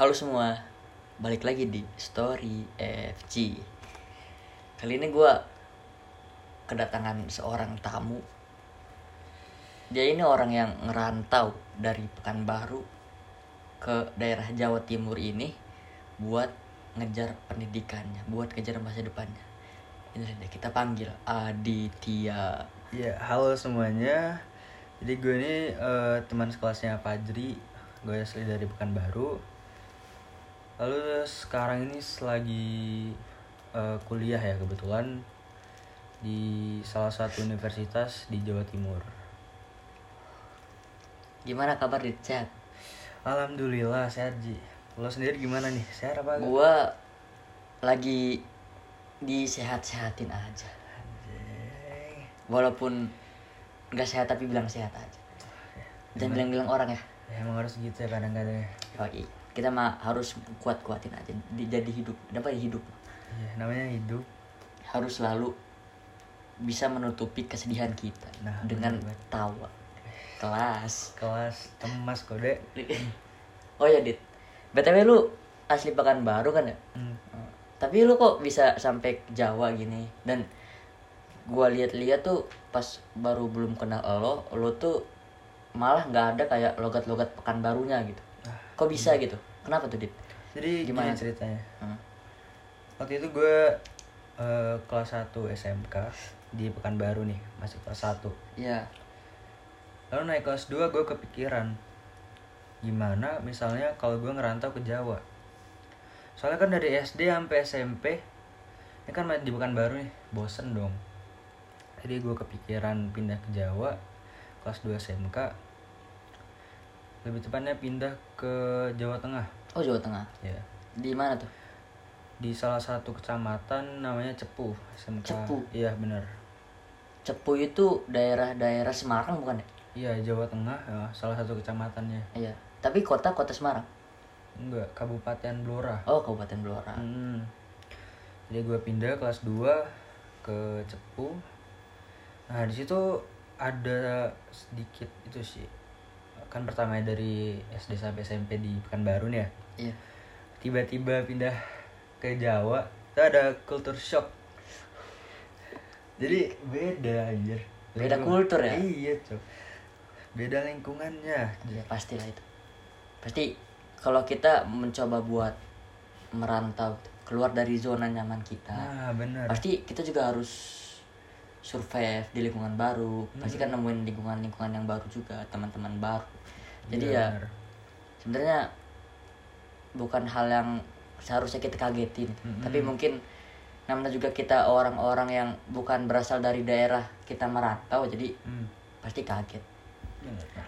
Halo semua, balik lagi di Story FG. Kali ini gue kedatangan seorang tamu. Dia ini orang yang ngerantau dari Pekanbaru ke daerah Jawa Timur ini buat ngejar pendidikannya, buat ngejar masa depannya. Ini kita panggil Aditya. Ya, halo semuanya. Jadi gue ini eh, teman sekelasnya Fajri. Gue asli dari Pekanbaru. Lalu sekarang ini selagi eh, kuliah ya kebetulan di salah satu universitas di Jawa Timur. Gimana kabar di chat? Alhamdulillah sehat Ji. Lo sendiri gimana nih? Sehat apa? Gua lagi disehat-sehatin aja. Anjay. Walaupun nggak sehat tapi bilang sehat aja. Jangan bilang-bilang orang ya. Ya, emang harus gitu ya kadang-kadang. Yoi. Kita mah harus kuat-kuatin aja. Di- Jadi hidup. Dapat hidup. Ya, namanya hidup. Harus selalu bisa menutupi kesedihan kita Nah, dengan bener tawa. Kelas. Kelas emas kode. oh ya Dit. BTW lu asli Pekanbaru kan ya? Hmm. Tapi lu kok bisa sampai Jawa gini dan gua lihat-lihat tuh pas baru belum kenal lo, lo tuh malah nggak ada kayak logat-logat pekan barunya gitu. Kok bisa gitu? Kenapa tuh dit? Jadi Gimana? ceritanya? Hmm. Waktu itu gue eh, kelas 1 SMK di Pekanbaru nih, masih kelas 1. Iya. Lalu naik kelas 2 gue kepikiran gimana misalnya kalau gue ngerantau ke Jawa. Soalnya kan dari SD sampai SMP ini kan di Pekanbaru nih, bosen dong. Jadi gue kepikiran pindah ke Jawa kelas 2 SMK. Lebih tepatnya pindah ke Jawa Tengah. Oh Jawa Tengah. Ya. Di mana tuh? di salah satu kecamatan namanya Cepu SMK Cepu? iya bener Cepu itu daerah-daerah Semarang bukan ya? iya Jawa Tengah ya, salah satu kecamatannya Iya. Tapi kota kota Semarang. enggak Kabupaten Blora Oh Kabupaten Blora. hmm. jadi gue pindah kelas 2 ke Cepu nah di situ ada sedikit itu sih kan pertama dari SD sampai SMP di Pekanbaru nih ya Iya. tiba-tiba pindah ke Jawa itu ada culture shock jadi beda anjir Beda Lingkungan- kultur ya? iya cok beda lingkungannya Iya pastilah itu. Pasti kalau kita mencoba buat merantau keluar dari zona nyaman kita, nah bener pasti kita juga harus survive di lingkungan baru. Pasti kan nemuin lingkungan-lingkungan yang baru juga, teman-teman baru. Jadi Iya, ya bener. sebenarnya bukan hal yang seharusnya kita kagetin, Mm-mm. tapi mungkin namanya juga kita orang-orang yang bukan berasal dari daerah kita merantau, jadi Hmm. pasti kaget. Nah,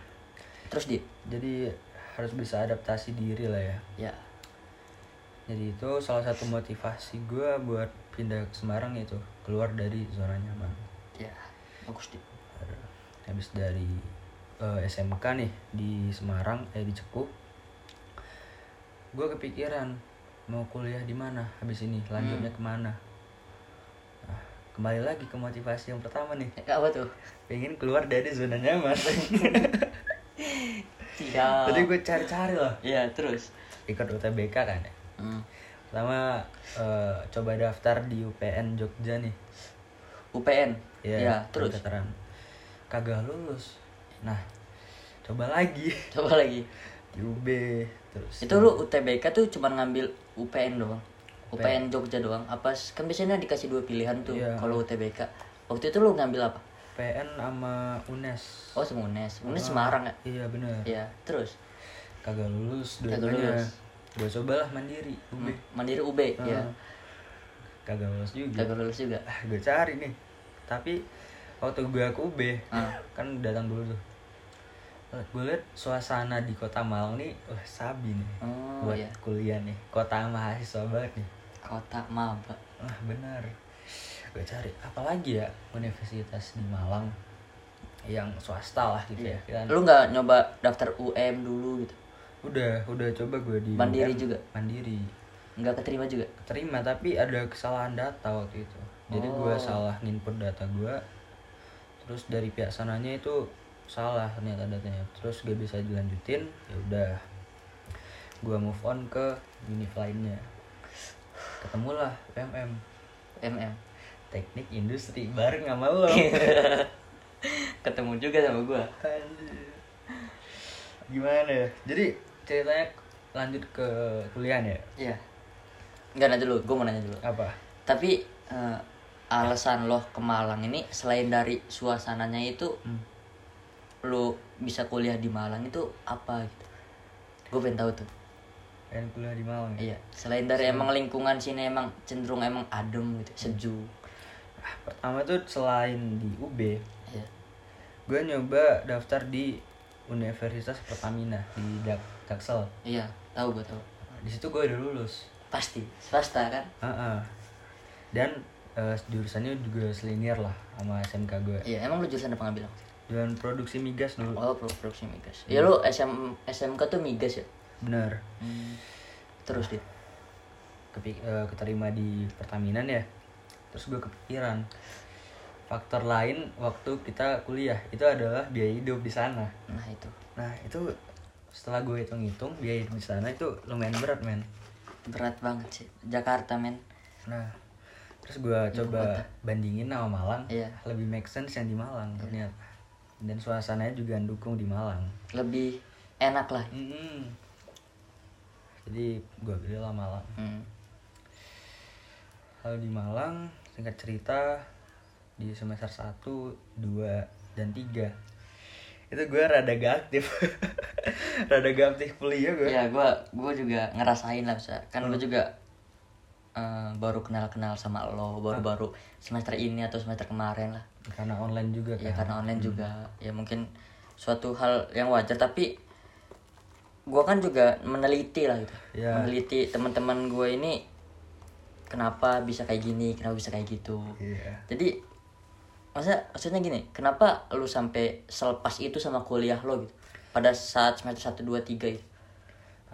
Terus di jadi harus bisa adaptasi diri lah ya ya jadi itu salah satu motivasi gue buat pindah ke Semarang itu keluar dari zona nyaman ya bagus di. habis dari eh, SMK nih di Semarang eh di Cepu gue kepikiran mau kuliah di mana habis ini lanjutnya ke mana nah, kembali lagi ke motivasi yang pertama nih Apa tuh? pengen keluar dari zona nyaman Tidak. tadi gue cari-cari lah Ya terus. ikut UTBK kan ya Hmm. pertama eh, coba daftar di UPN Jogja nih UPN. ya, Ya, terus. kagak lulus nah coba lagi Coba lagi. di UB terus Itu lu UTBK tuh cuma ngambil UPN doang. UPN Jogja doang. Apa kan biasanya dikasih dua pilihan tuh Iya. kalau UTBK. Waktu itu lu ngambil apa? PN sama UNES Oh, sama UNES. UNES Semarang ya? iya bener Iya, terus. kagak lulus Kagak dua-duanya lulus. gue cobalah mandiri UB Hmm, Mandiri UB, ya. Ah. kagak lulus juga Kagak lulus juga. ah gue cari nih tapi waktu gue ke UB Ah. kan datang dulu tuh gue liat suasana di kota Malang nih wah sabi nih Oh, buat iya. kuliah nih kota mahasiswa banget nih Kota Maba. wah benar gue cari apalagi ya universitas di Malang yang swasta lah gitu Iya. ya Lu nggak nyoba daftar UM dulu gitu? udah udah coba gue di Mandiri UM, juga? mandiri Nggak keterima juga? terima tapi ada kesalahan data waktu itu jadi gue Oh. salah input data gue terus dari pihak sananya itu salah ternyata datanya. Terus gak bisa dilanjutin ya udah. Gue move on ke univ lainnya. Ketemulah PMM MM teknik industri bareng sama lo. Ketemu juga sama gua. Anjir. gimana ya? Jadi ceritanya lanjut ke kuliah ya? Iya. Nggak nanya dulu. Gua mau nanya dulu. Apa? Tapi eh, alasan lo ke Malang ini selain dari suasananya itu Hmm. Lo bisa kuliah di Malang itu apa gitu? Gue pengen tahu tuh. Pengen kuliah di Malang ya? iya selain dari emang lingkungan sini emang cenderung emang adem gitu sejuk. Ah, pertama tuh selain di UB iya. gue nyoba daftar di Universitas Pertamina di Dak Jaksel iya tahu gue tahu. Di situ gue udah lulus. Pasti swasta kan? Heeh. dan eh, jurusannya juga selinier lah sama SMK gue iya emang lu jurusan apa ngambil dan produksi migas dulu oh pro- produksi migas. Ya lu SM, SMK tuh migas ya? Bener Hmm. terus deh Kepi, eh, keterima di Pertamina ya? Terus gue kepikiran faktor lain waktu kita kuliah itu adalah biaya hidup di sana. Nah itu. Nah itu setelah gue hitung-hitung biaya hidup di sana itu lumayan berat men. Berat banget sih. Jakarta men. Nah terus gue coba bandingin sama Malang. Iya. lebih make sense yang di Malang ternyata dan suasananya juga dukung di Malang. Lebih enak lah. Mm-mm. jadi gue pilih lah Malang. Hmm. Kalau di Malang, singkat cerita di semester 1, 2, dan 3 itu gue rada gak aktif. Rada gak aktif kuliah gue ya gue gue juga ngerasain lah bisa kan gue juga eh, baru kenal kenal sama lo baru baru semester ini atau semester kemarin lah. Karena online juga ya kan? karena online juga. Ya mungkin suatu hal yang wajar tapi gue kan juga meneliti lah gitu. Ya. meneliti teman-teman gue ini kenapa bisa kayak gini kenapa bisa kayak gitu. Iya. Jadi masa maksudnya gini kenapa lu sampai selepas itu sama kuliah lo gitu? Pada saat semester satu dua tiga itu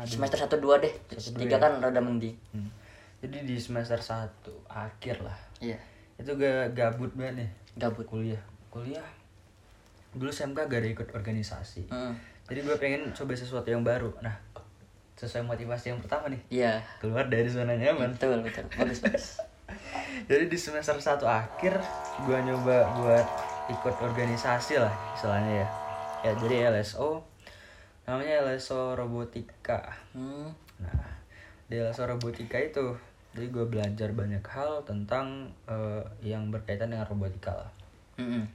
semester satu dua deh. Tiga kan rada mending. Hmm. Jadi di semester 1 akhir lah. Iya. Itu gue gabut banget nih. Gabut. Kuliah. Kuliah dulu SMK gak ada ikut organisasi. Hmm. jadi gue pengen coba sesuatu yang baru. Nah sesuai motivasi yang pertama nih. Iya. Keluar dari zona nyaman. Betul betul. Bagus bagus. Jadi di semester 1 akhir gue nyoba buat ikut organisasi lah istilahnya ya. Ya jadi LSO namanya LSO robotika. Hmm. nah di LSO robotika itu jadi gue belajar banyak hal tentang eh, yang berkaitan dengan robotika lah. Mm-mm.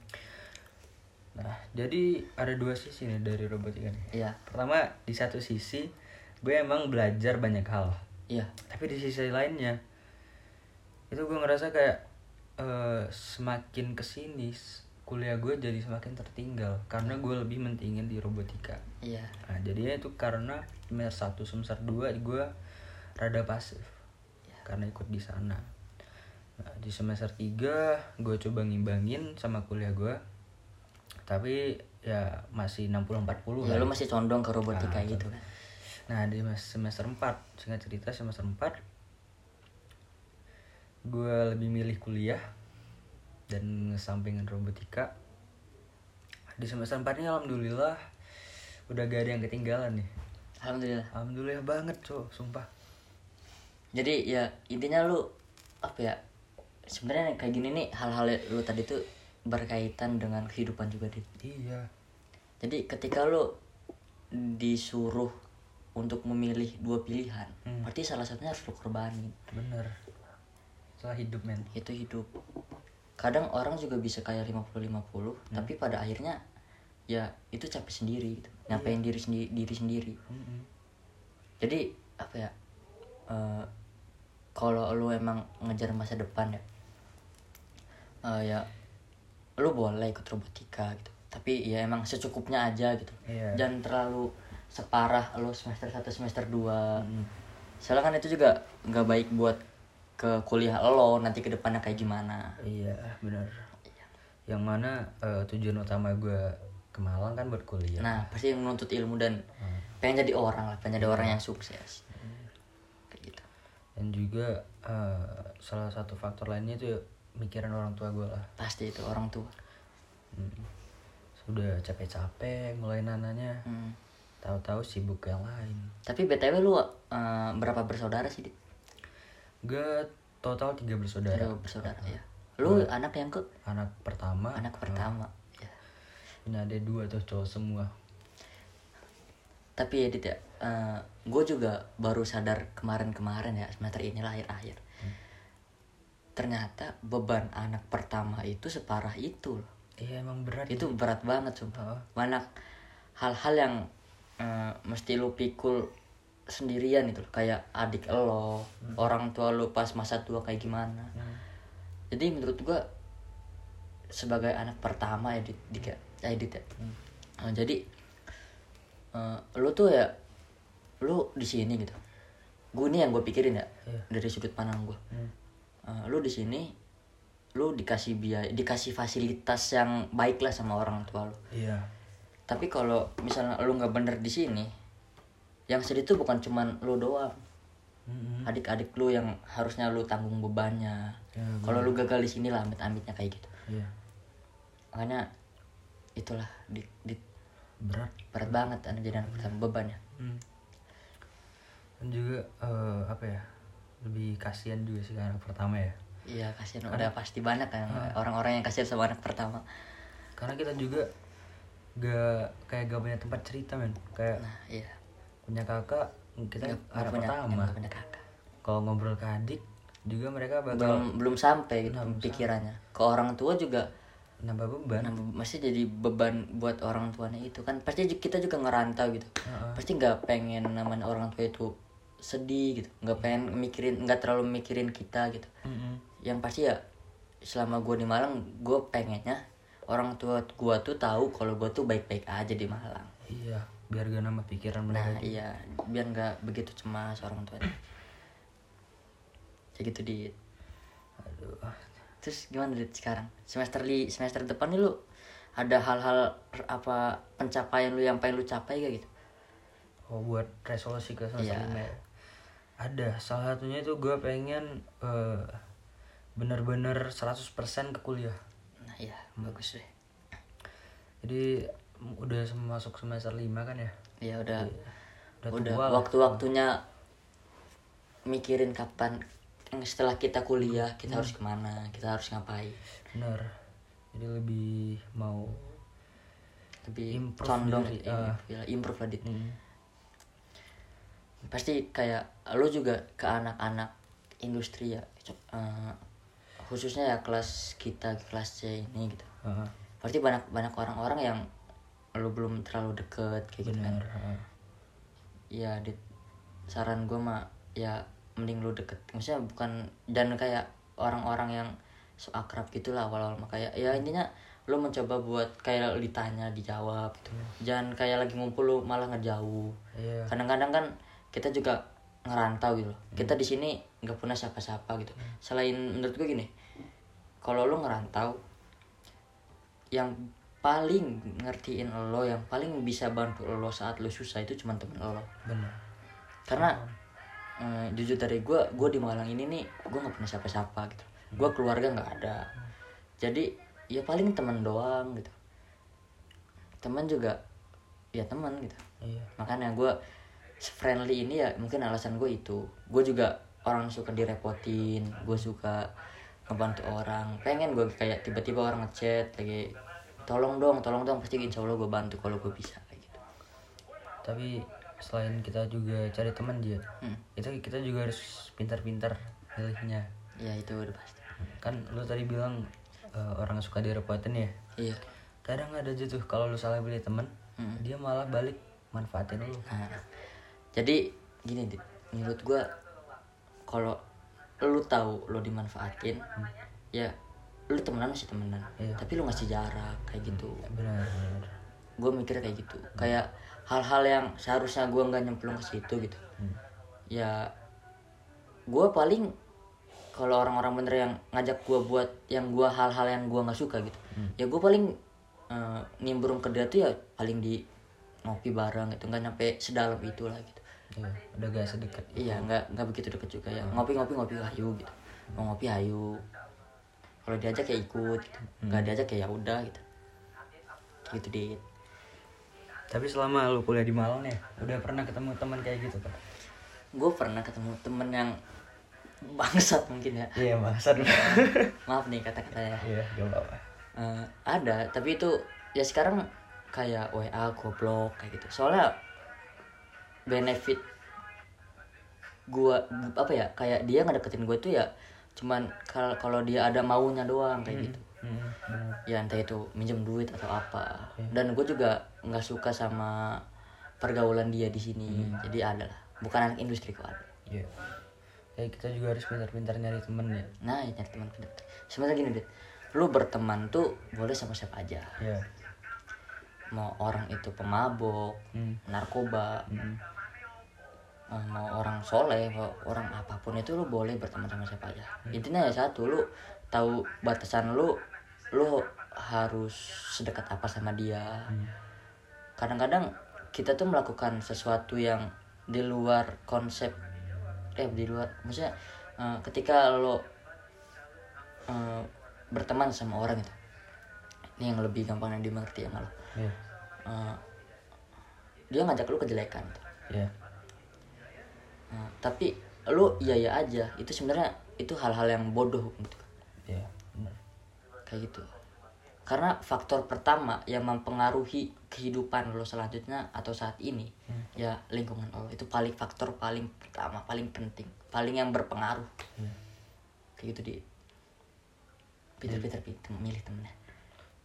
nah jadi ada dua sisi nih dari robotika nih. Iya. Pertama di satu sisi gue emang belajar banyak hal. Iya. Tapi di sisi lainnya itu gue ngerasa kayak eh, semakin ke sini kuliah gue jadi semakin tertinggal karena gue lebih mentingin di robotika. Iya. Nah jadinya itu karena semester 1 semester 2 gue rada pasif karena ikut di sana. Nah di semester 3 gue coba ngimbangin sama kuliah gue tapi ya masih 60-40 ya lah. lu masih condong ke robotika Ah, gitu. kan Nah di semester 4 Singkat cerita semester 4 Gue lebih milih kuliah Dan ngesampingin robotika. Di semester 4 ini Alhamdulillah Udah gak ada yang ketinggalan nih. Alhamdulillah. Alhamdulillah banget cowok Sumpah jadi ya intinya lu apa ya sebenarnya kayak gini nih hal-hal lu tadi tuh berkaitan dengan kehidupan juga dit. Iya. Jadi ketika lu disuruh untuk memilih dua pilihan Hmm. berarti salah satunya harus lu korbanin. Bener. Setelah hidup men. Itu hidup. Kadang orang juga bisa kayak 50-50 tapi pada akhirnya ya itu capek sendiri gitu. Nyampein diri sendiri diri sendiri? Mm-mm. jadi apa ya eh, kalau lu emang ngejar masa depan ya eh, ya lu boleh ikut robotika gitu. Tapi ya emang secukupnya aja gitu. Iya. jangan terlalu separah lu semester 1 semester 2 Mm-mm. soalnya kan itu juga nggak baik buat ke kuliah lo nanti ke depannya kayak gimana. Iya bener Yang mana eh, tujuan utama gue ke Malang kan buat kuliah. Nah pasti menuntut ilmu dan Hmm. pengen jadi orang lah pengen jadi orang yang sukses dan juga eh, salah satu faktor lainnya itu mikiran orang tua gue lah. Pasti itu orang tua. Hmm. sudah capek-capek mulai nananya. Hmm. tahu-tahu sibuk yang lain. Tapi btw lu eh, berapa bersaudara sih dit gue total tiga bersaudara. Tiga bersaudara ya lu anak yang ke? anak pertama. Anak pertama ya ini ada dua tuh cowok semua. Tapi ya dit ya gue juga baru sadar kemarin-kemarin ya semester inilah akhir-akhir ternyata beban anak pertama itu separah itu loh iya emang berat itu berat banget sumpah Heeh. banyak hal-hal yang eh, mesti lu pikul sendirian itu loh. kayak adik lo orang tua lu pas masa tua kayak gimana Hmm. jadi menurut gua sebagai anak pertama ya Dit, Dik ya, ya, Dit ya. Eh, jadi eh, lu tuh ya lu di sini gitu. Gue ini yang gue pikirin ya Iya. dari sudut pandang gue Hmm. Eh, lu di sini lu dikasih biaya dikasih fasilitas yang baik lah sama orang tua lu. Iya. Tapi kalau misalnya lu nggak bener di sini yang sedih tuh bukan cuman lu doang. Mm-mm. adik-adik lu yang harusnya lu tanggung bebannya. Ya, kalau lu gagal di sini lah amit-amitnya kayak gitu. Iya. Makanya itulah di, di berat. berat banget anak jadi anak pertama bebannya Hmm. Dan juga eh, apa ya lebih kasihan juga sih anak pertama ya. Iya kasihan. Udah pasti banyak kan orang-orang yang kasihan sama anak pertama. Karena kita juga gak kayak gak punya tempat cerita men. Kayak nah iya. punya kakak kita nggak anak punya pertama. punya kakak. Kalau ngobrol ke adik juga mereka bakal belum belum sampai gitu Belum pikirannya. Ke orang tua juga nambah beban. Nah, masih jadi beban buat orang tuanya itu kan. Pasti kita juga ngerantau gitu. Heeh. pasti nggak pengen namanya orang tua itu sedih gitu. Nggak pengen mikirin nggak terlalu mikirin kita gitu. Mm-mm. yang pasti ya selama gue di Malang gue pengennya orang tua gue tuh tahu kalau gue tuh baik-baik aja di Malang. Iya biar gak nambah pikiran nah iya. Biar nggak begitu cemas orang tuanya kayak gitu di aduh. Terus gimana dit sekarang? Semester li semester depan nih lu ada hal-hal apa pencapaian lu yang pengen lu capai gak gitu? Oh buat resolusi ke semester Iya. Ya? ada. Salah satunya itu gue pengen eh, bener-bener 100% ke kuliah. Nah iya. Bagus deh. Jadi udah masuk semester 5 kan ya? Ya udah. Udah, udah tua lah. waktu-waktunya mikirin kapan setelah kita kuliah kita harus ke mana kita harus ngapain. Bener. Jadi lebih mau lebih Improve condong diri, ya, improve lah hmm, pasti kayak lu juga ke anak-anak industri ya eh, khususnya ya kelas kita kelas C ini gitu. Heeh, pasti banyak banyak orang-orang yang lu belum terlalu deket kayak gitu kan. Bener ya di saran gue mah ya mending lu deket. Maksudnya bukan dan kayak orang-orang yang so akrab gitulah awal-awal mah. Kayak ya intinya lu mencoba buat kayak ditanya dijawab gitu. Jangan kayak lagi ngumpul lu malah ngejauh. Iya. Kadang-kadang kan kita juga ngerantau gitu. Loh. kita di sini nggak punya siapa-siapa gitu. Selain menurut gue gini kalau lu ngerantau yang paling ngertiin lo yang paling bisa bantu lo saat lo susah itu cuma temen lo. Bener. Karena eh, jujur dari gue gue di Malang ini nih gue nggak punya siapa-siapa gitu. Gue keluarga nggak ada. Jadi ya paling teman doang gitu. Teman juga ya teman gitu. Iya. Makanya gue friendly ini ya mungkin alasan gue itu. Gue juga orang suka direpotin gue suka ngebantu orang. Pengen gue kayak tiba-tiba orang ngechat lagi tolong dong tolong dong pasti insya Allah gue bantu kalau gue bisa kayak gitu. Tapi selain kita juga cari teman dia Hmm. kita kita juga harus pintar-pintar milihnya. Ya itu udah pasti. Kan lu tadi bilang eh, orang suka direpotin ya? Iya. Kadang ada aja tuh kalau lu salah pilih temen Hmm. dia malah balik manfaatin lu. Nah, jadi gini Dit, menurut gue kalau lu tahu lu dimanfaatin ya lu temenan masih temenan. Iya. tapi lu ngasih jarak kayak gitu. Benar gue mikir kayak gitu. Kayak hal-hal yang seharusnya gue nggak nyemplung ke situ gitu. Hmm. ya gue paling kalau orang-orang bener yang ngajak gue buat yang gue hal-hal yang gue nggak suka gitu. Ya gue paling eh, nimbrung ke dia tuh ya paling di ngopi bareng gitu. Nggak nyampe sedalam itu lah gitu Iya, udah gak sedekat iya nggak nggak begitu deket juga ya. Ngopi ngopi ngopi hayu gitu. Mau ngopi hayu kalau diajak ya ikut gitu. nggak diajak ya ya udah gitu. Gitu dit. Tapi selama lu kuliah di Malang ya, udah pernah ketemu teman kayak gitu kan? gue pernah ketemu temen yang bangsat mungkin ya. Iya, maksud maaf nih kata-katanya Iya, gak apa-apa. Eh, ada tapi itu ya sekarang kayak WA goblok kayak gitu. Soalnya benefit gua apa ya kayak dia ngedeketin gue tuh ya cuman kalau kalau dia ada maunya doang kayak gitu. Hmm, ya entah itu minjem duit atau apa. Dan gue juga nggak suka sama pergaulan dia di sini. Jadi ada lah. Bukan anak industri kok ada. Iya. Kayak kita juga harus pintar-pintar nyari temen ya. nah ya nyari teman pintar sebenarnya gini deh. Lu berteman tuh boleh sama siapa aja. Iya. Mau orang itu pemabok Hmm. narkoba Hmm. eh, mau orang soleh mau orang apa pun itu lu boleh berteman sama siapa aja intinya ya satu lu tahu batasan lu lu harus sedekat apa sama dia kadang-kadang kita tuh melakukan sesuatu yang di luar konsep eh di luar maksudnya eh, ketika lo eh, berteman sama orang itu ini yang lebih gampang yang dimengerti ya malah Iya. Eh, dia ngajak lu kejelekan gitu. Iya. Nah, tapi lu iya iya aja itu sebenarnya itu hal-hal yang bodoh gitu Iya. bener. kayak gitu karena faktor pertama yang mempengaruhi kehidupan lo selanjutnya atau saat ini ya lingkungan lo itu paling faktor paling pertama paling penting paling yang berpengaruh Iya. kayak gitu di pinter-pinter pinter milih temennya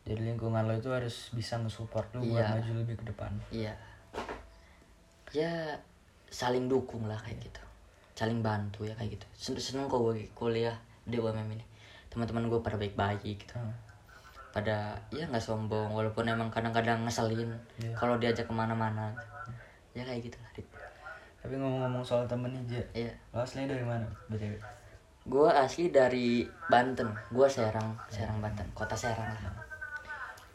Jadi lingkungan lo itu harus bisa nge-support lo buat Iya. maju lebih ke depan. iya ya saling dukung lah kayak gitu saling bantu ya kayak gitu seneng seneng kok gue kuliah di UMM ini teman-teman gue pada baik-baik gitu Hmm. pada ya nggak sombong walaupun emang kadang-kadang ngeselin Iya. kalau diajak ke mana-mana ya kayak gitu lah. Tapi ngomong-ngomong soal temen nih, Ja. iya Lo aslinya dari mana? BTW. gue asli dari Banten gue Serang Serang Banten kota Serang lah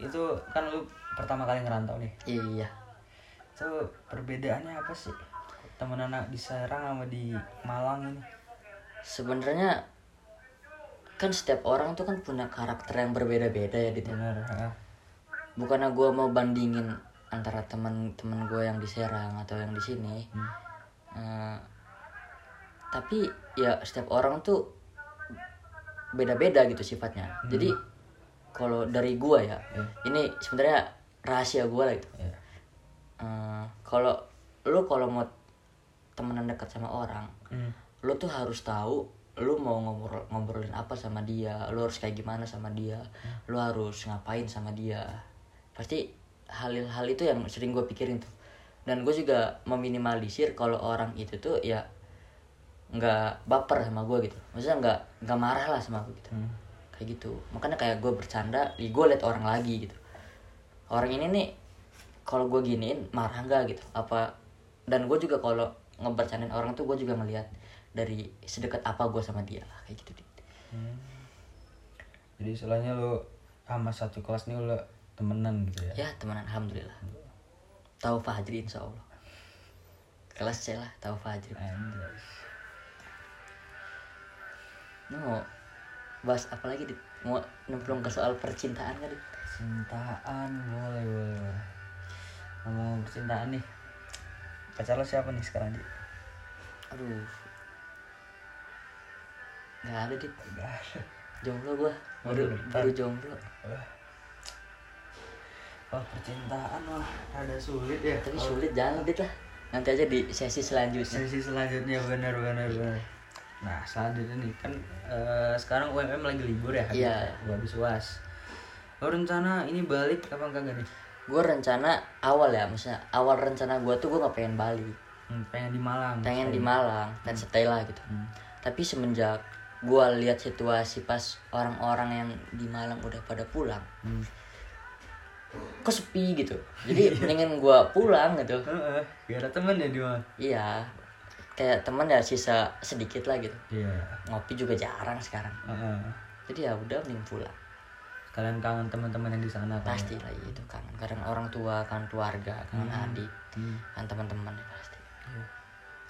Itu kan lu pertama kali ngerantau nih. iya Itu perbedaannya apa sih? Temen anak di Serang sama di Malang ini. sebenarnya kan setiap orang tuh kan punya karakter yang berbeda-beda ya. Bener. ha. bukannya gue mau bandingin antara teman-teman gue yang di Serang atau yang di sini Eh, tapi ya setiap orang tuh beda-beda gitu sifatnya jadi kalau dari gue ya ini sebenarnya rahasia gue lah gitu. Iya. Eh, kalau lu kalau mau temenan dekat sama orang Hmm. lu tuh harus tahu lu mau ngobrol ngobrolin apa sama dia lu harus kayak gimana sama dia lu harus ngapain sama dia. Pasti hal-hal itu yang sering gue pikirin tuh. Dan gue juga meminimalisir kalau orang itu tuh ya nggak baper sama gue gitu. Maksudnya nggak nggak marah lah sama gue gitu. Hmm. Kayak gitu makanya kayak gue bercanda gue liat orang lagi gitu orang ini nih kalau gue giniin marah nggak gitu apa dan gue juga kalau ngebercandain orang tuh gue juga ngelihat dari sedekat apa gue sama dia lah kayak gitu. Hmm. Jadi istilahnya lo sama satu kelas nih lo temenan gitu ya. ya teman alhamdulillah tahu Fajri insya Allah kelas C lah tahu Fajri Anjay. Lu mau bahas apa lagi dit mau nemplung ke soal percintaan kan dit Cintaan boleh boleh. Ngomong percintaan nih. Pacar lo siapa nih sekarang, Ji? aduh nggak ada dit Gak ada. jomblo gue baru Waduh, baru jomblo Oh, percintaan mah ada sulit ya. tapi sulit jangan dit lah nanti aja di sesi selanjutnya Sesi selanjutnya benar benar benar. Nah, selanjutnya nih kan eh, sekarang UMM lagi libur ya. habis- Iya. Habis UAS. Lo rencana ini balik apa enggak nih? gue rencana awal ya maksudnya awal rencana gue tuh gue nggak pengen Bali Hmm, pengen di Malang. pengen di Malang dan stay lah gitu Hmm. tapi semenjak gue lihat situasi pas orang-orang yang di Malang udah pada pulang Hmm. kok sepi gitu jadi mendingan gue pulang gitu gak ada temen ya di mana? iya kayak teman ya sisa sedikit lah gitu Iya. ngopi juga jarang sekarang Heeh. jadi ya udah mending pulang Kalian kangen teman-teman yang di sana kan? pasti lah itu kangen kadang orang tua kangen keluarga kangen adik Hmm. kan teman-teman ya pasti Iya.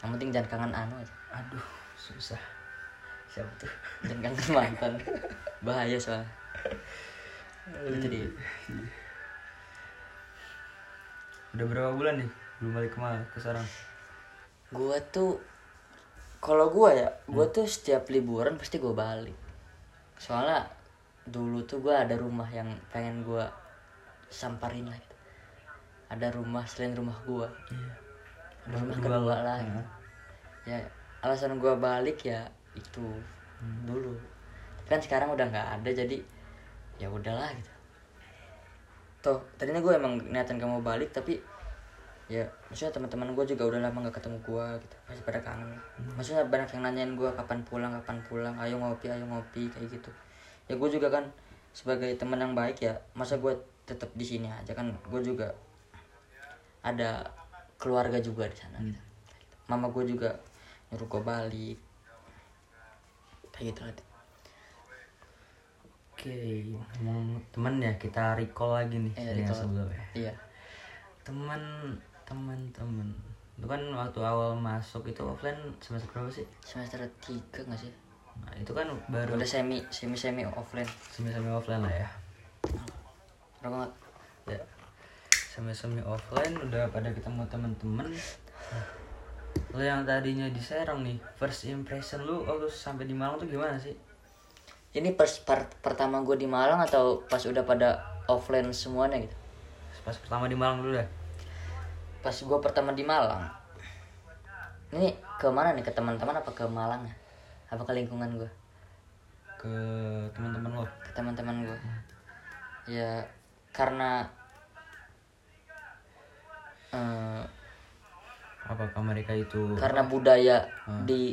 yang penting jangan kangen anu aja Aduh, susah. Siapa tuh? jangan kangen mantan bahaya soalnya itu dia udah berapa bulan nih belum balik ke ke Serang Gua tuh kalau gua ya, gua tuh setiap liburan pasti gua balik. Soalnya dulu tuh gua ada rumah yang pengen gua samparin lah gitu. Ada rumah selain rumah gua. iya Ada rumah kedua lah. Heeh. Ya alasan gua balik ya itu dulu. Tapi kan sekarang udah nggak ada jadi ya udahlah gitu. Tuh, tadinya gue emang niatan kamu balik tapi ya maksudnya teman-teman gue juga udah lama gak ketemu gue gitu pasti pada kangen. Maksudnya banyak yang nanyain gue kapan pulang kapan pulang? Ayo ngopi ayo ngopi kayak gitu. Ya gue juga kan sebagai teman yang baik ya masa gue tetap di sini aja kan gue juga ada keluarga juga di sana gitu. mama gue juga nyuruh gue balik. Kayak gitu Dit. oke ngomong temen ya kita recall lagi nih Eh, dari yang recall. sebelumnya. Iya. Teman teman teman itu kan waktu awal masuk itu offline semester berapa sih? Semester tiga nggak sih? Nah, itu kan baru udah semi semi semi offline. Semi semi offline lah ya. Rokok nggak? ya. Semi semi offline udah pada ketemu teman-teman lo yang tadinya di Serang nih first impression lu waktu sampai di Malang tuh gimana sih? Ini pas part pertama gue di Malang atau pas udah pada offline semuanya gitu? pas pertama di Malang dulu dah Pas gue pertama di Malang, ini ke mana nih? Ke teman-teman apa ke Malang? ya? Apa ke lingkungan gue? ke teman-teman lo Ke teman-teman gue. Ya karena eh, apakah mereka itu karena budaya di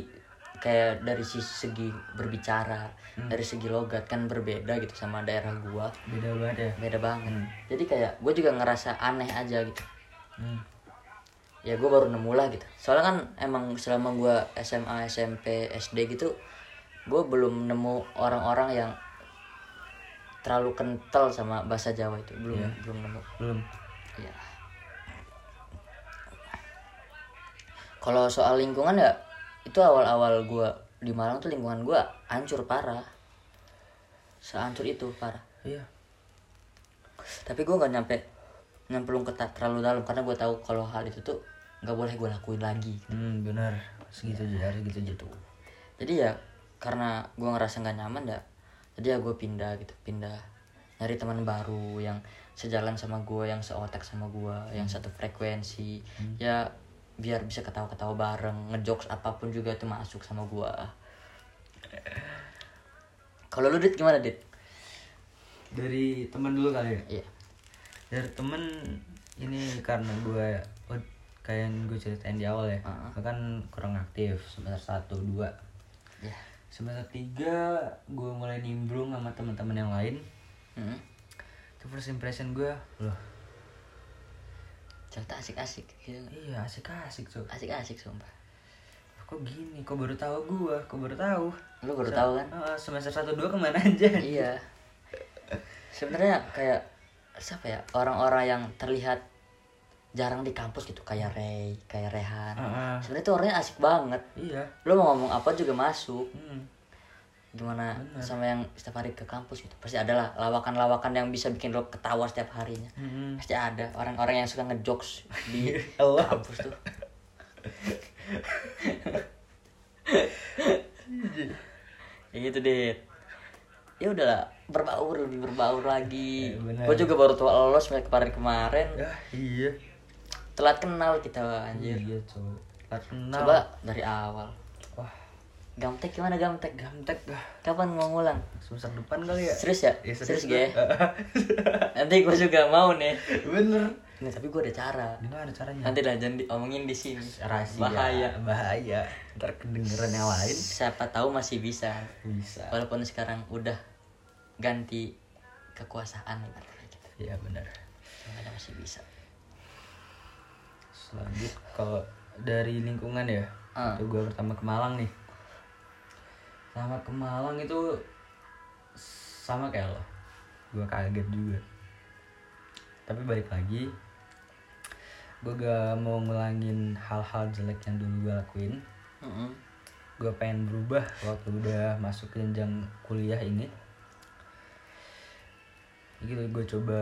kayak dari sisi segi berbicara, dari segi logat kan berbeda gitu sama daerah gua. beda banget ya Beda banget. Jadi kayak gue juga ngerasa aneh aja gitu. hmm. Ya gue baru nemu lah gitu. Soalnya kan emang selama gue SMA SMP SD gitu gue belum nemu orang-orang yang terlalu kental sama bahasa Jawa itu. Belum Iya. belum nemu. Belum. Ya kalau soal lingkungan ya itu awal-awal gue di Malang tuh lingkungan gue hancur parah. Sehancur itu parah. Iya. Tapi gue nggak nyampe nyemplung ke ta- terlalu dalam. Karena gue tahu kalau hal itu tuh nggak boleh gue lakuin lagi. Hmm benar. Segitu aja segitu aja tuh. Jadi ya karena gue ngerasa nggak nyaman ya jadi ya gue pindah gitu. Pindah nyari teman baru yang sejalan sama gue yang seotak sama gue yang satu frekuensi. Ya biar bisa ketawa-ketawa bareng ngejokes apa pun juga itu masuk sama gue kalau lu dit gimana dit? Dari teman dulu kali ya? Iya dari temen ini karena gue oh, kayak yang gue ceritain di awal ya Heeh. gue kan kurang aktif semester satu dua. Ya semester tiga gue mulai nimbrung sama teman-teman yang lain. Hmm. itu first impression gue loh. Cerita asik-asik gitu. Iya asik asik tuh asik-asik sumpah. Kok gini? Kok baru tahu gue kok baru tahu? Lu baru Se- tahu kan? Heeh, semester satu dua ke mana aja? Iya. Sebenarnya kayak siapa ya orang-orang yang terlihat jarang di kampus gitu kayak Ray kayak Rehan Heeh. sebenarnya tuh orangnya asik banget iya lo mau ngomong apa juga masuk hmm. gimana Bener. sama yang setiap hari ke kampus gitu pasti ada lah lawakan-lawakan yang bisa bikin lo ketawa setiap harinya Hmm. pasti ada orang-orang yang suka ngejokes di Allah. kampus tuh ya gitu deh ya udahlah berbaur lebih berbaur lagi. Ya, gue juga baru tua lolos kemarin kemarin. Ya iya. Telat kenal kita anjir. Iya coba Telat kenal. coba dari awal. Wah. Gamtek gimana gamtek? Gamtek dah kapan mau ngulang? Semester depan kali ya? Serius ya? Ya, serius gua. gue nanti gue juga mau nih. Bener. Nih, tapi gue ada cara. Gimana caranya? Nanti lah jangan diomongin di sini. Rahasia. Bahaya. Bahaya. Ntar kedengeran yang lain. Siapa tahu masih bisa. Bisa. Walaupun sekarang udah ganti kekuasaan ibaratnya gitu. Iya benar. Masih bisa? Selanjut kalau dari lingkungan ya Ah. itu gue pertama ke Malang nih. Sama ke Malang itu sama kayak lo. Gue kaget juga. Tapi balik lagi gue gak mau ngulangin hal-hal jelek yang dulu gue lakuin. Mm-mm. gue pengen berubah waktu udah masuk ke jenjang kuliah ini gitu gue coba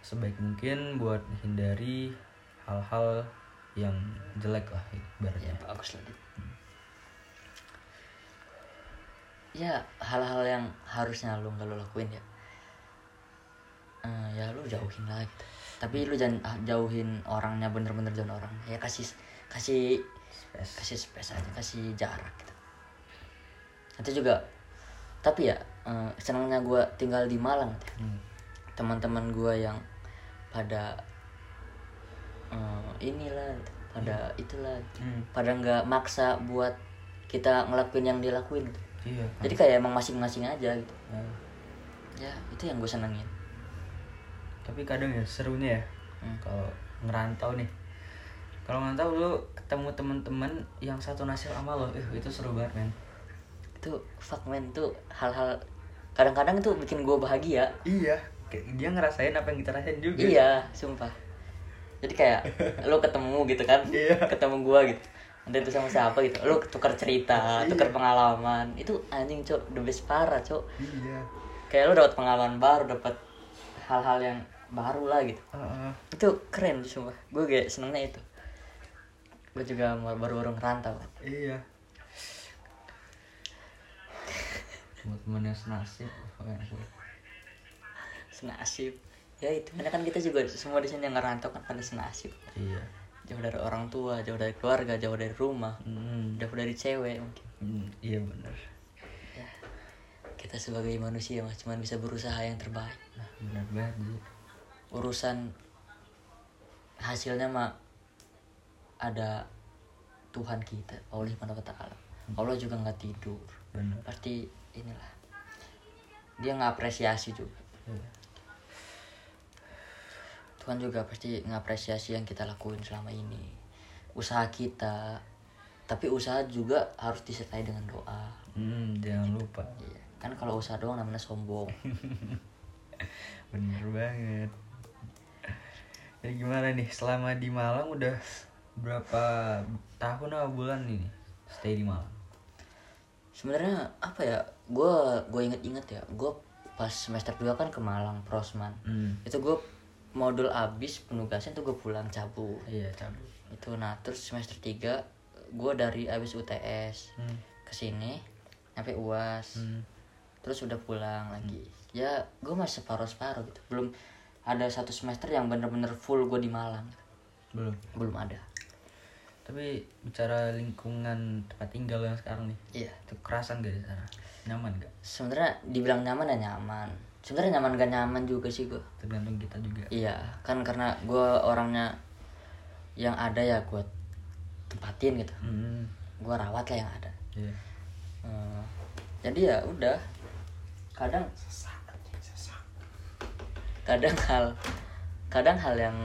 sebaik mungkin buat hindari hal-hal yang jelek lah ya ibaratnya bagus lah Dit. ya hal-hal yang harusnya lu nggak lu lakuin ya Eh, ya lu jauhin lah gitu tapi lu jangan ah, jauhin orangnya bener-bener jauhin orang ya kasih kasih Space. kasih space aja kasih jarak gitu itu juga tapi ya eh, senangnya gue tinggal di Malang gitu. Hmm. Teman-teman gue yang pada eh, inilah pada itulah gitu. Hmm. pada nggak maksa buat kita ngelakuin yang dia lakuin gitu. iya jadi kayak emang masing-masing aja gitu Nah, ya itu yang gue senengin tapi kadang ya serunya ya Hmm. kalau ngerantau nih kalau ngerantau lu ketemu teman-teman yang satu nasib sama lo eh, itu seru banget men itu fuck man itu hal-hal kadang-kadang itu bikin gue bahagia iya dia ngerasain apa yang kita rasain juga. Iya sumpah. Jadi kayak lo ketemu gitu kan? Iya. ketemu gue gitu. Entah itu sama siapa gitu. Lo tukar cerita Iya. tukar pengalaman. Itu anjing cok. The best parah cok. Iya. Kayak lo dapat pengalaman baru dapat hal-hal yang baru lah gitu. Heeh. itu keren sumpah. Gue kayak senengnya itu. Gue juga mau- baru-baru ngerantau kan iya. Teman-teman yang senasib. Senasib ya itu. Karena kan kita juga semua di sini yang ngerantau kan pada senasib iya. Jauh dari orang tua jauh dari keluarga jauh dari rumah Hmm. jauh dari cewek mungkin. Hmm, iya benar. Ya. Kita sebagai manusia mah cuma bisa berusaha yang terbaik. Nah benar banget urusan hasilnya mah ada Tuhan kita Allah Subhanahu wa taala. Allah juga nggak tidur. Benar. Pasti inilah dia ngapresiasi juga. Iya. Tuhan juga pasti ngapresiasi yang kita lakuin selama ini. Usaha kita tapi usaha juga harus disertai dengan doa. Hmm, jangan lupa. Iya. kan kalau usaha doang namanya sombong. Bener banget. Jadi gimana nih? Selama di Malang udah berapa tahun atau bulan ini? Stay di Malang. Sebenarnya apa ya? Gue gue inget-inget ya. Gue pas semester 2 kan ke Malang Prosman. Hmm. itu gue modul abis penugasan tuh gue pulang cabut iya cabut itu nah terus semester 3 gue dari abis UTS hmm. ke sini sampai UAS Hmm. terus udah pulang lagi. Ya gue masih separuh separuh gitu. Belum ada satu semester yang bener-bener full gue di Malang. Belum? Belum ada. Tapi bicara lingkungan tempat tinggal yang sekarang nih iya. itu kerasan gak di sana? Nyaman gak sebenarnya dibilang nyaman ya nyaman sebenarnya nyaman gak nyaman juga sih gue tergantung kita juga. Iya kan karena gue orangnya yang ada ya gue tempatin gitu. Hmm. gue rawat lah yang ada. Iya. Hmm, jadi ya udah. Kadang kadang hal kadang hal yang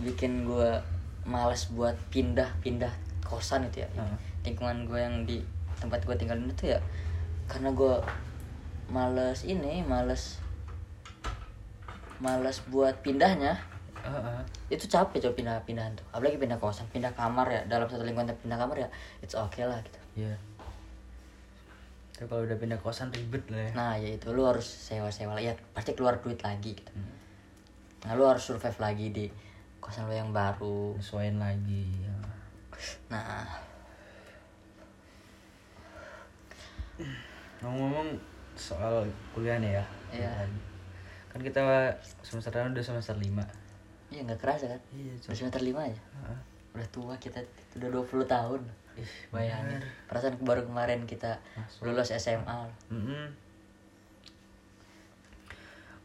bikin gue males buat pindah-pindah kosan itu ya. Heeh. lingkungan gue yang di tempat gue tinggal itu ya karena gue males ini males males buat pindahnya Heeh. itu capek coba pindah-pindahan tuh apalagi pindah kosan pindah kamar ya dalam satu lingkungan pindah kamar ya it's okay lah gitu iya tapi kalau udah pindah kosan ribet lah ya Nah ya itu lu harus sewa-sewa ya pasti keluar duit lagi gitu. Hmm. Nah lu harus survive lagi di kosan lu yang baru. sesuaiin lagi ya. Nah ngomong-ngomong soal kuliah nih ya Iya. Kan kita semester depan udah semester 5 iya nggak kerasa kan? iya Udah semester lima aja. Heeh. Udah tua kita udah 20 tahun. Ih, Bayangin. bener. Perasaan baru kemarin kita Masuk. lulus SMA. Mm-mm.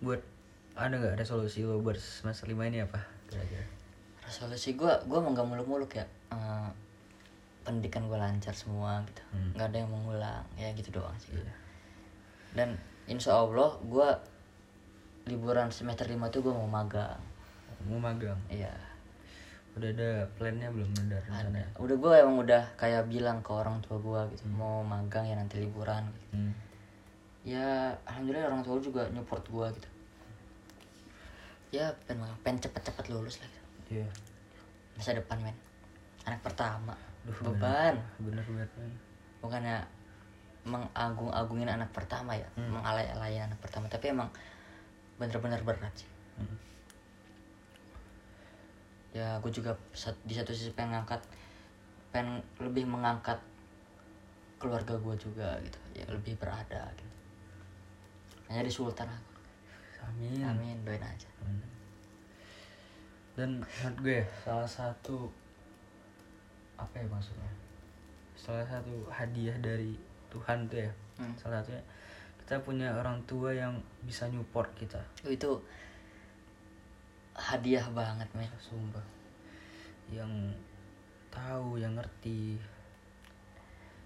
buat ada nggak resolusi lo buat semester 5 ini apa kira-kira Resolusi gua gua mau nggak muluk-muluk ya. Eh, pendidikan gua lancar semua gitu. Hmm. nggak ada yang mengulang ya gitu doang sih. Iya. Dan insya Allah gua liburan semester lima tuh gua mau magang. mau magang Iya. udah ada plannya belum ada rencana udah gue emang udah kayak bilang ke orang tua gue gitu mau magang ya nanti liburan gitu. hmm. ya alhamdulillah orang tua juga nyupport gue gitu ya pengen pengen cepet-cepet lulus lah gitu. iya masa depan men anak pertama Duh, beban bener bener bener. bukannya mengagung-agungin anak pertama ya Hmm. mengalay-alayin anak pertama tapi emang bener-bener berat sih. Hmm. ya gue juga di satu sisi pengen ngangkat pengen lebih mengangkat keluarga gue juga gitu. Ya lebih berada gitu. Hanya di sultan aku. Amin. Amin doain aja. Dan menurut gue ya, salah satu apa ya maksudnya? Salah satu hadiah dari Tuhan tuh ya. Hmm. salah satunya kita punya orang tua yang bisa nyupport kita Oh, itu hadiah banget men sumpah yang tahu yang ngerti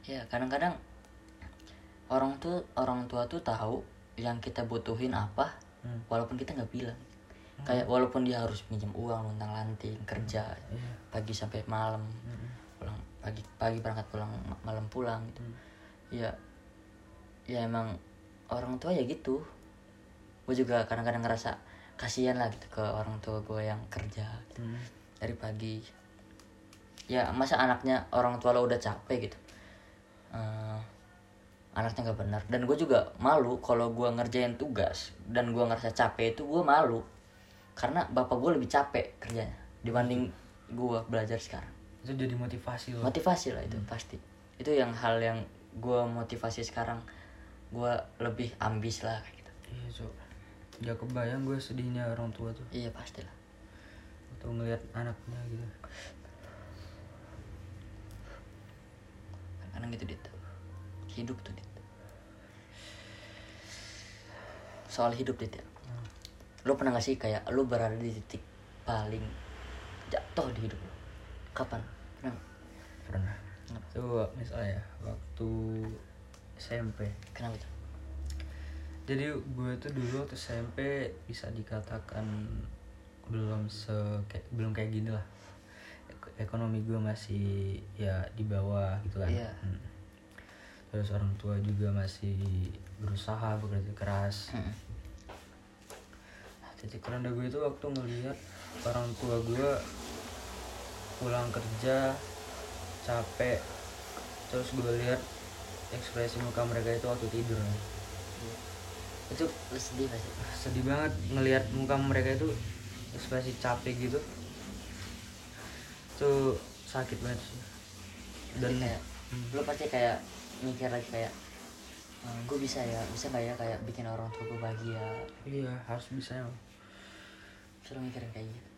ya kadang-kadang orang tuh orang tua tuh tahu yang kita butuhin apa Hmm. walaupun kita nggak bilang kayak walaupun dia harus pinjam uang luntang lanting kerja Iya. pagi sampai malam Mm-mm. pulang pagi pagi berangkat pulang ma- malam pulang gitu Hmm. ya ya emang orang tua ya gitu. Gue juga kadang-kadang ngerasa kasihan lah gitu ke orang tua gue yang kerja gitu. Hmm. dari pagi. Ya masa anaknya orang tua lo udah capek gitu? Eh, anaknya nggak benar. Dan gue juga malu kalau gue ngerjain tugas dan gue ngerasa capek itu gue malu. Karena bapak gue lebih capek kerjanya dibanding gue belajar sekarang. Itu jadi motivasi loh motivasi lah itu pasti. Itu yang hal yang gue motivasi sekarang gue lebih ambis lah kayak gitu. Iya cok gak kebayang gue sedihnya orang tua tuh. Iya pasti lah waktu ngelihat anaknya gitu. Kadang gitu dit. Hidup tuh dit. Soal hidup dit ya. Lo pernah gak sih kayak lo berada di titik paling jatuh di hidup lo kapan? Pernah pernah. Itu misalnya waktu SMP kenapa tuh jadi gue tuh dulu waktu SMP bisa dikatakan belum se kayak belum kayak gini lah Ek- ekonomi gue masih ya di bawah gitu kan Iya. Hmm. terus orang tua juga masih berusaha bekerja keras Hmm. Nah, titik terendah gue itu waktu ngelihat orang tua gue pulang kerja capek terus gue lihat ekspresi muka mereka itu waktu tidur. Itu lo sedih pasti. Sedih banget ngelihat muka mereka itu ekspresi capek gitu. Tuh sakit banget sih. Dan kayak lo pasti kayak mikir lagi kayak gue bisa ya bisa nggak ya kayak bikin orang tua gue bahagia? Iya harus bisa ya selalu mikirin kayak gitu.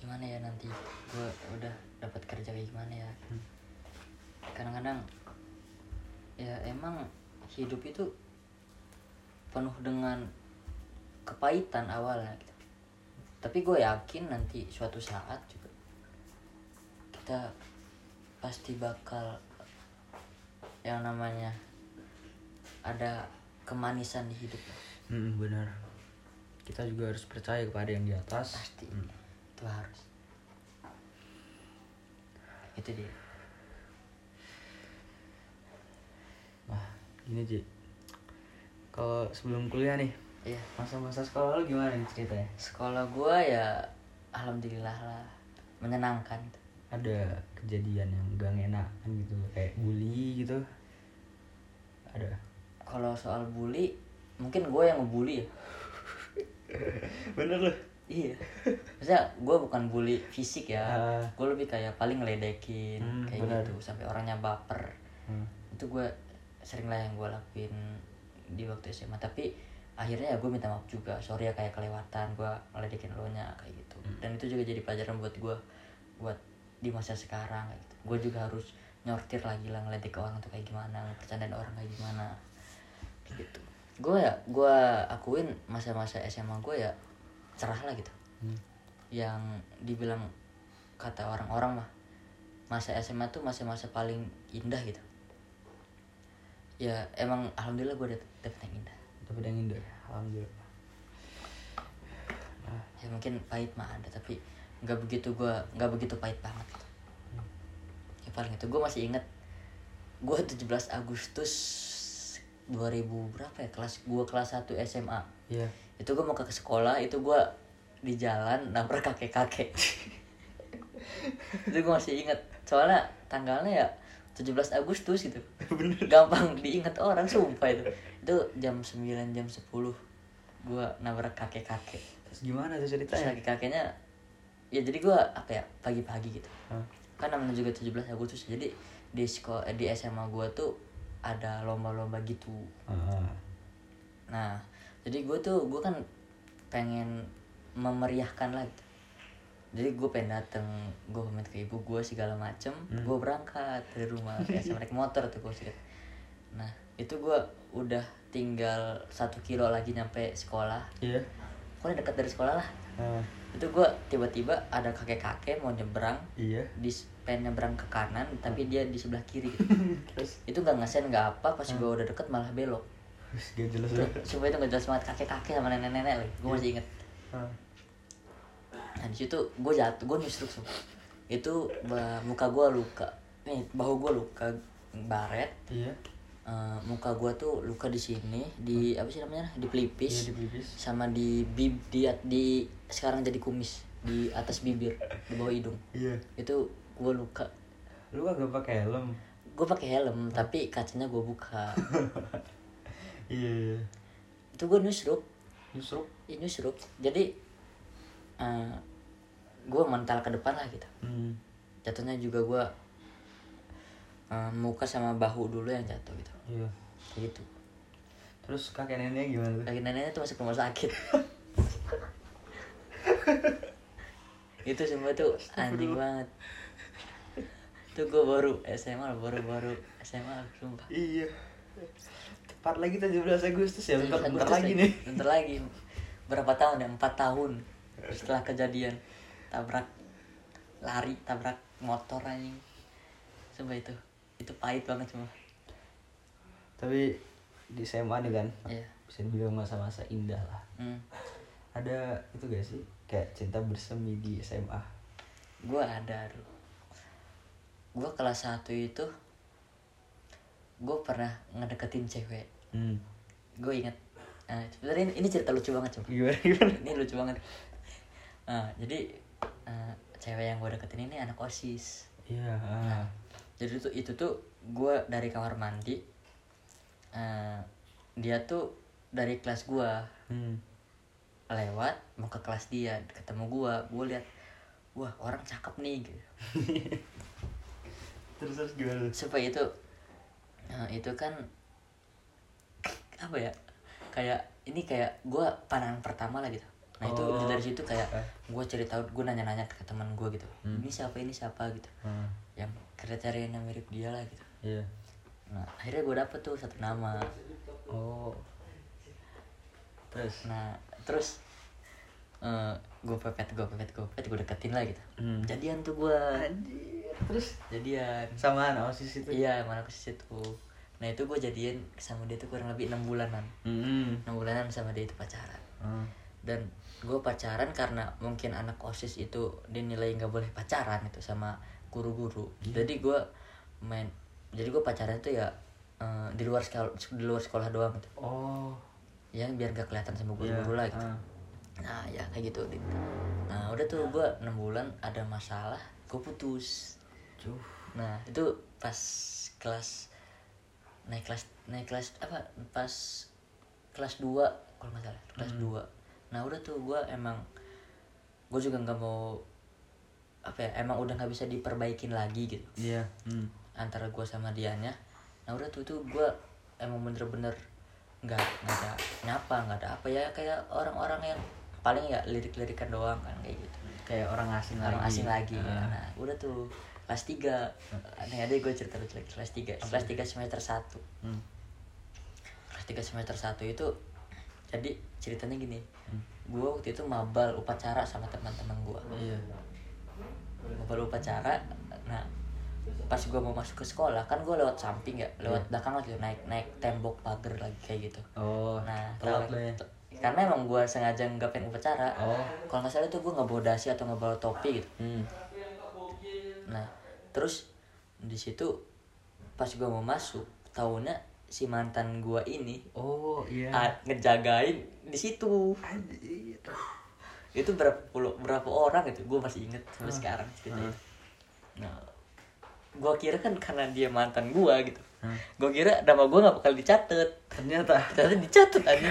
Gimana ya nanti gue udah dapat kerja kayak gimana ya? Hmm. Ya emang hidup itu penuh dengan kepahitan awalnya gitu. tapi gue yakin nanti suatu saat juga kita pasti bakal yang namanya ada kemanisan di hidup. Mm, benar. Kita juga harus percaya kepada yang di atas. Pasti. Mm. itu harus. Itu dia gini Ji. Kalau sebelum kuliah nih iya. masa-masa sekolah lu gimana nih ceritanya? Sekolah gua ya alhamdulillah lah menyenangkan. Ada kejadian yang gak enakan gitu kayak bully gitu? Ada? Kalau soal bully mungkin gue yang ngebully ya. Bener loh iya. Maksudnya gue bukan bully fisik ya. Ah. gue lebih kayak paling ngeledekin Hmm, kayak benar. gitu sampai orangnya baper. Hmm. itu gue sering lah yang gue lakuin di waktu SMA tapi akhirnya ya gue minta maaf juga. Sorry ya kayak kelewatan gue ngeledekin lo nya kayak gitu. Dan itu juga jadi pelajaran buat gue buat di masa sekarang kayak gitu. Gue juga harus nyortir lagi lah ngeledek ke orang tuh kayak gimana bercandain orang kayak gimana kayak gitu. Gue ya gue akuin masa-masa SMA gue ya cerah lah gitu. Hmm. yang dibilang kata orang-orang mah masa SMA tuh masa-masa paling indah gitu ya emang alhamdulillah gue dapet, dapet yang indah. Tapi yang indah? Alhamdulillah. Nah, ya mungkin pahit mah ada tapi nggak begitu gue nggak begitu pahit banget gitu. ya paling itu gue masih inget gue 17 Agustus 2000 berapa ya? Kelas gue kelas 1 SMA iya. Itu gue mau ke sekolah itu gue di jalan nabrak kakek kakek itu gue masih inget soalnya tanggalnya ya 17 Agustus gitu. Gampang diingat orang sumpah itu. Itu jam 9 jam 10 gue nabrak kakek kakek terus gimana tuh ceritanya? Kakek kakeknya ya jadi gue apa ya pagi-pagi gitu. Hah? kan namanya juga 17 Agustus jadi di sekolah di SMA gue tuh ada lomba-lomba gitu. Ah. nah jadi gue tuh gue kan pengen memeriahkan lagi jadi gue pengen dateng gue pamit ke ibu gue segala macem. Gue berangkat dari rumah ke SMA naik motor tuh gue sih. Nah itu gue udah tinggal satu kilo lagi nyampe sekolah. Iya. pokoknya dekat dari sekolah lah. Ah. itu gue tiba-tiba ada kakek-kakek mau nyebrang. Iya. di pengen nyebrang ke kanan tapi dia di sebelah kiri gitu. Terus? Itu nggak ngesen nggak apa pas gue udah deket malah belok. Terus gak jelas sumpah itu nggak jelas banget kakek-kakek sama nenek-nenek lagi. Gue masih inget. Ah. Nah di situ gue jatuh gue nyusruk sumpah itu muka gue luka nih bahu gue luka baret Iya. Eh, muka gue tuh luka di sini di apa sih namanya di pelipis Iya di pelipis. sama di bib di di sekarang jadi kumis di atas bibir di bawah hidung Iya. itu gue luka Lu agak pakai helm. gue pakai helm tapi kacanya gue buka Iya. iya. itu gue nusruk Nyusruk. ya, nusruk jadi eh gue mental ke depan lah gitu. Hmm. jatuhnya juga gue eh, muka sama bahu dulu yang jatuh gitu. Iya. kayak gitu. Terus kakek neneknya gimana tuh? lagi neneknya tuh masuk rumah sakit. Itu semua tuh anjing banget. Tuh gue baru SMA baru baru SMA sumpah. Iya. Tepat lagi 17 Agustus ya, bentar, bentar lagi. nih. bentar lagi. Berapa tahun ya? Empat tahun setelah kejadian tabrak lari tabrak motor anjing coba itu itu pahit banget cuma Tapi di SMA nih kan, Iya. bisa dibilang masa-masa indah lah. hmm. Ada itu gak sih? Kayak cinta bersemi di SMA. gue ada gue kelas 1 itu gue pernah ngedeketin cewek Hmm. gue inget nah, sebenarnya ini, ini cerita lucu banget coba Gimana gimana? ini lucu banget nah, jadi eh, cewek yang gue deketin ini anak osis Iya. ah. jadi itu itu tuh gue dari kamar mandi eh, dia tuh dari kelas gue Hmm. lewat mau ke kelas dia ketemu gue gue lihat wah orang cakep nih gitu Terus terus gimana? tuh? supaya itu nah, itu kan apa ya kayak ini kayak gue pandangan pertama lah gitu nah itu Oh. dari situ kayak Eh. gue cerita gue nanya-nanya ke teman gue gitu Hmm. ini siapa ini siapa gitu Ah. yang kriterianya mirip dia lah gitu Iya. nah akhirnya gue dapet tuh satu nama Oh. Terus. nah terus gue pepet gue pepet gue pepet gue deketin lah gitu Hmm. jadian tuh gue. Terus jadian sama anak osis itu? iya mana ke situ nah itu gue jadian sama dia tuh kurang lebih enam bulanan Hmm. enam bulanan sama dia itu pacaran Ah. Dan gue pacaran karena mungkin anak osis itu dinilai nggak boleh pacaran itu sama guru-guru jadi gue main jadi gue pacaran itu ya eh, di luar sekolah di luar sekolah doang gitu Oh. ya biar gak kelihatan sama Iya. guru-guru lah gitu ah. nah ya kayak gitu nah udah tuh gue enam bulan ada masalah gue putus Cuh. nah itu pas kelas naik kelas naik kelas apa pas kelas 2 kalau nggak salah kelas 2 nah udah tuh gue emang gue juga nggak mau apa ya emang udah nggak bisa diperbaikin lagi gitu Iya. Hmm. antara gue sama dianya nah udah tuh tuh gue emang bener-bener nggak nggak ada nyapa nggak ada apa ya kayak orang-orang yang paling ya lirik-lirikan doang kan kayak gitu Kayak orang asing orang lagi. asing lagi ya. Ah. nah udah tuh kelas 3 nih ada gue cerita lucu lagi kelas 3 kelas 3 semester 1 Hmm. kelas 3 semester 1 itu jadi ceritanya gini Hmm. gue waktu itu mabal upacara sama teman-teman gue Iya. mabal upacara nah pas gue mau masuk ke sekolah kan gue lewat samping ya lewat Iya. belakang lagi naik naik tembok pagar lagi kayak gitu Oh. nah telat ya. karena emang gue sengaja nggak pengen upacara Oh. kalau nggak salah tuh gue nggak bawa dasi atau nggak bawa topi gitu Hmm. Nah, terus di situ pas gua mau masuk, tahunya si mantan gua ini Oh iya. ah, ngejagain di situ. Anjir. Itu berapa puluh berapa orang itu? Gua masih inget sampai Ah. sekarang cerita Ah. itu. Nah, gua kira kan karena dia mantan gua gitu. Ah. Gua kira nama gua nggak bakal dicatat. Ternyata. Ternyata dicatat aja.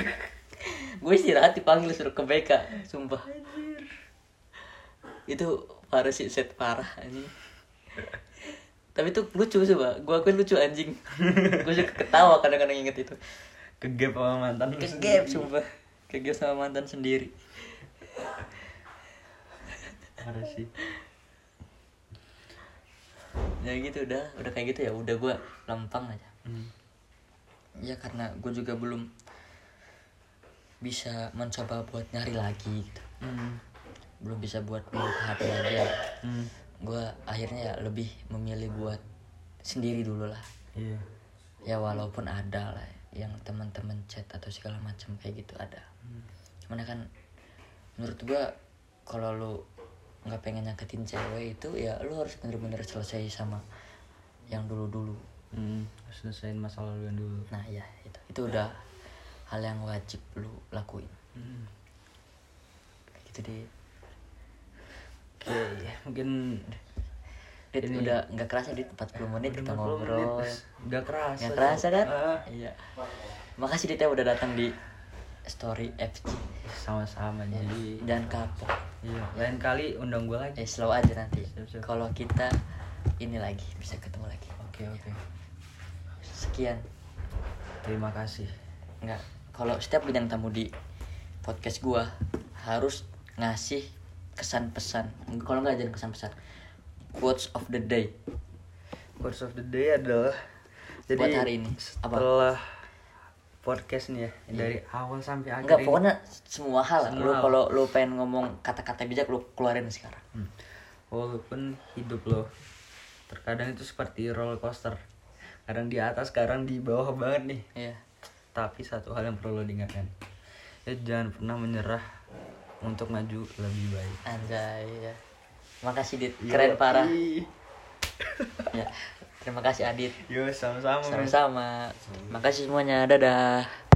gue istirahat dipanggil suruh ke BK, sumpah. itu parah sih set parah anjing tapi itu lucu sih pak gue akuin lucu anjing gue juga ketawa kadang-kadang inget itu Kegep sama mantan sendiri. sumpah kegep sama mantan sendiri Parah sih. ya gitu udah udah kayak gitu ya udah gue lempang aja Hmm. ya karena gue juga belum bisa mencoba buat nyari lagi gitu Hmm. belum bisa buat membuka hati ya Hmm. Gue akhirnya ya lebih memilih buat sendiri dulu lah Iya. ya walaupun ada lah yang teman-teman chat atau segala macam kayak gitu ada cuman kan menurut gue kalau lu nggak pengen nyakitin cewek itu ya lu harus bener-bener selesai sama yang dulu-dulu Hmm. Harus selesaiin masa lalu yang dulu. nah ya itu itu udah hal yang wajib lu lakuin Hmm. Gitu deh Oke, mungkin Dit, Ini- udah nggak kerasa di 40 menit kita 50 ngobrol. Nggak kerasa. nggak kerasa kan Ah. iya makasih Dit ya udah datang di story FG Sama-sama jadi. dan kapok Iya. Lain kali undang gue lagi. eh slow aja nanti kalau kita ini lagi bisa ketemu lagi Oke oke. sekian Terima kasih. nggak kalau setiap bintang tamu di podcast gua harus ngasih kesan pesan kalau nggak jangan kesan pesan quotes of the day Quotes of the day adalah jadi Buat hari ini, apa? setelah podcast nih ya dari awal sampai akhir Enggak, ini. pokoknya semua hal. Semua Lu kalau lu pengen ngomong kata-kata bijak lu keluarin sekarang. Hmm. walaupun hidup lo terkadang itu seperti roller coaster kadang di atas kadang di bawah banget nih Iya. tapi satu hal yang perlu lo diingatkan ya jangan pernah menyerah untuk maju lebih baik Anjay ya. Makasih Dit, Yo, keren parah. ih. Ya. Terima kasih Adit. yo sama-sama. Sama-sama. Makasih semuanya. Dadah.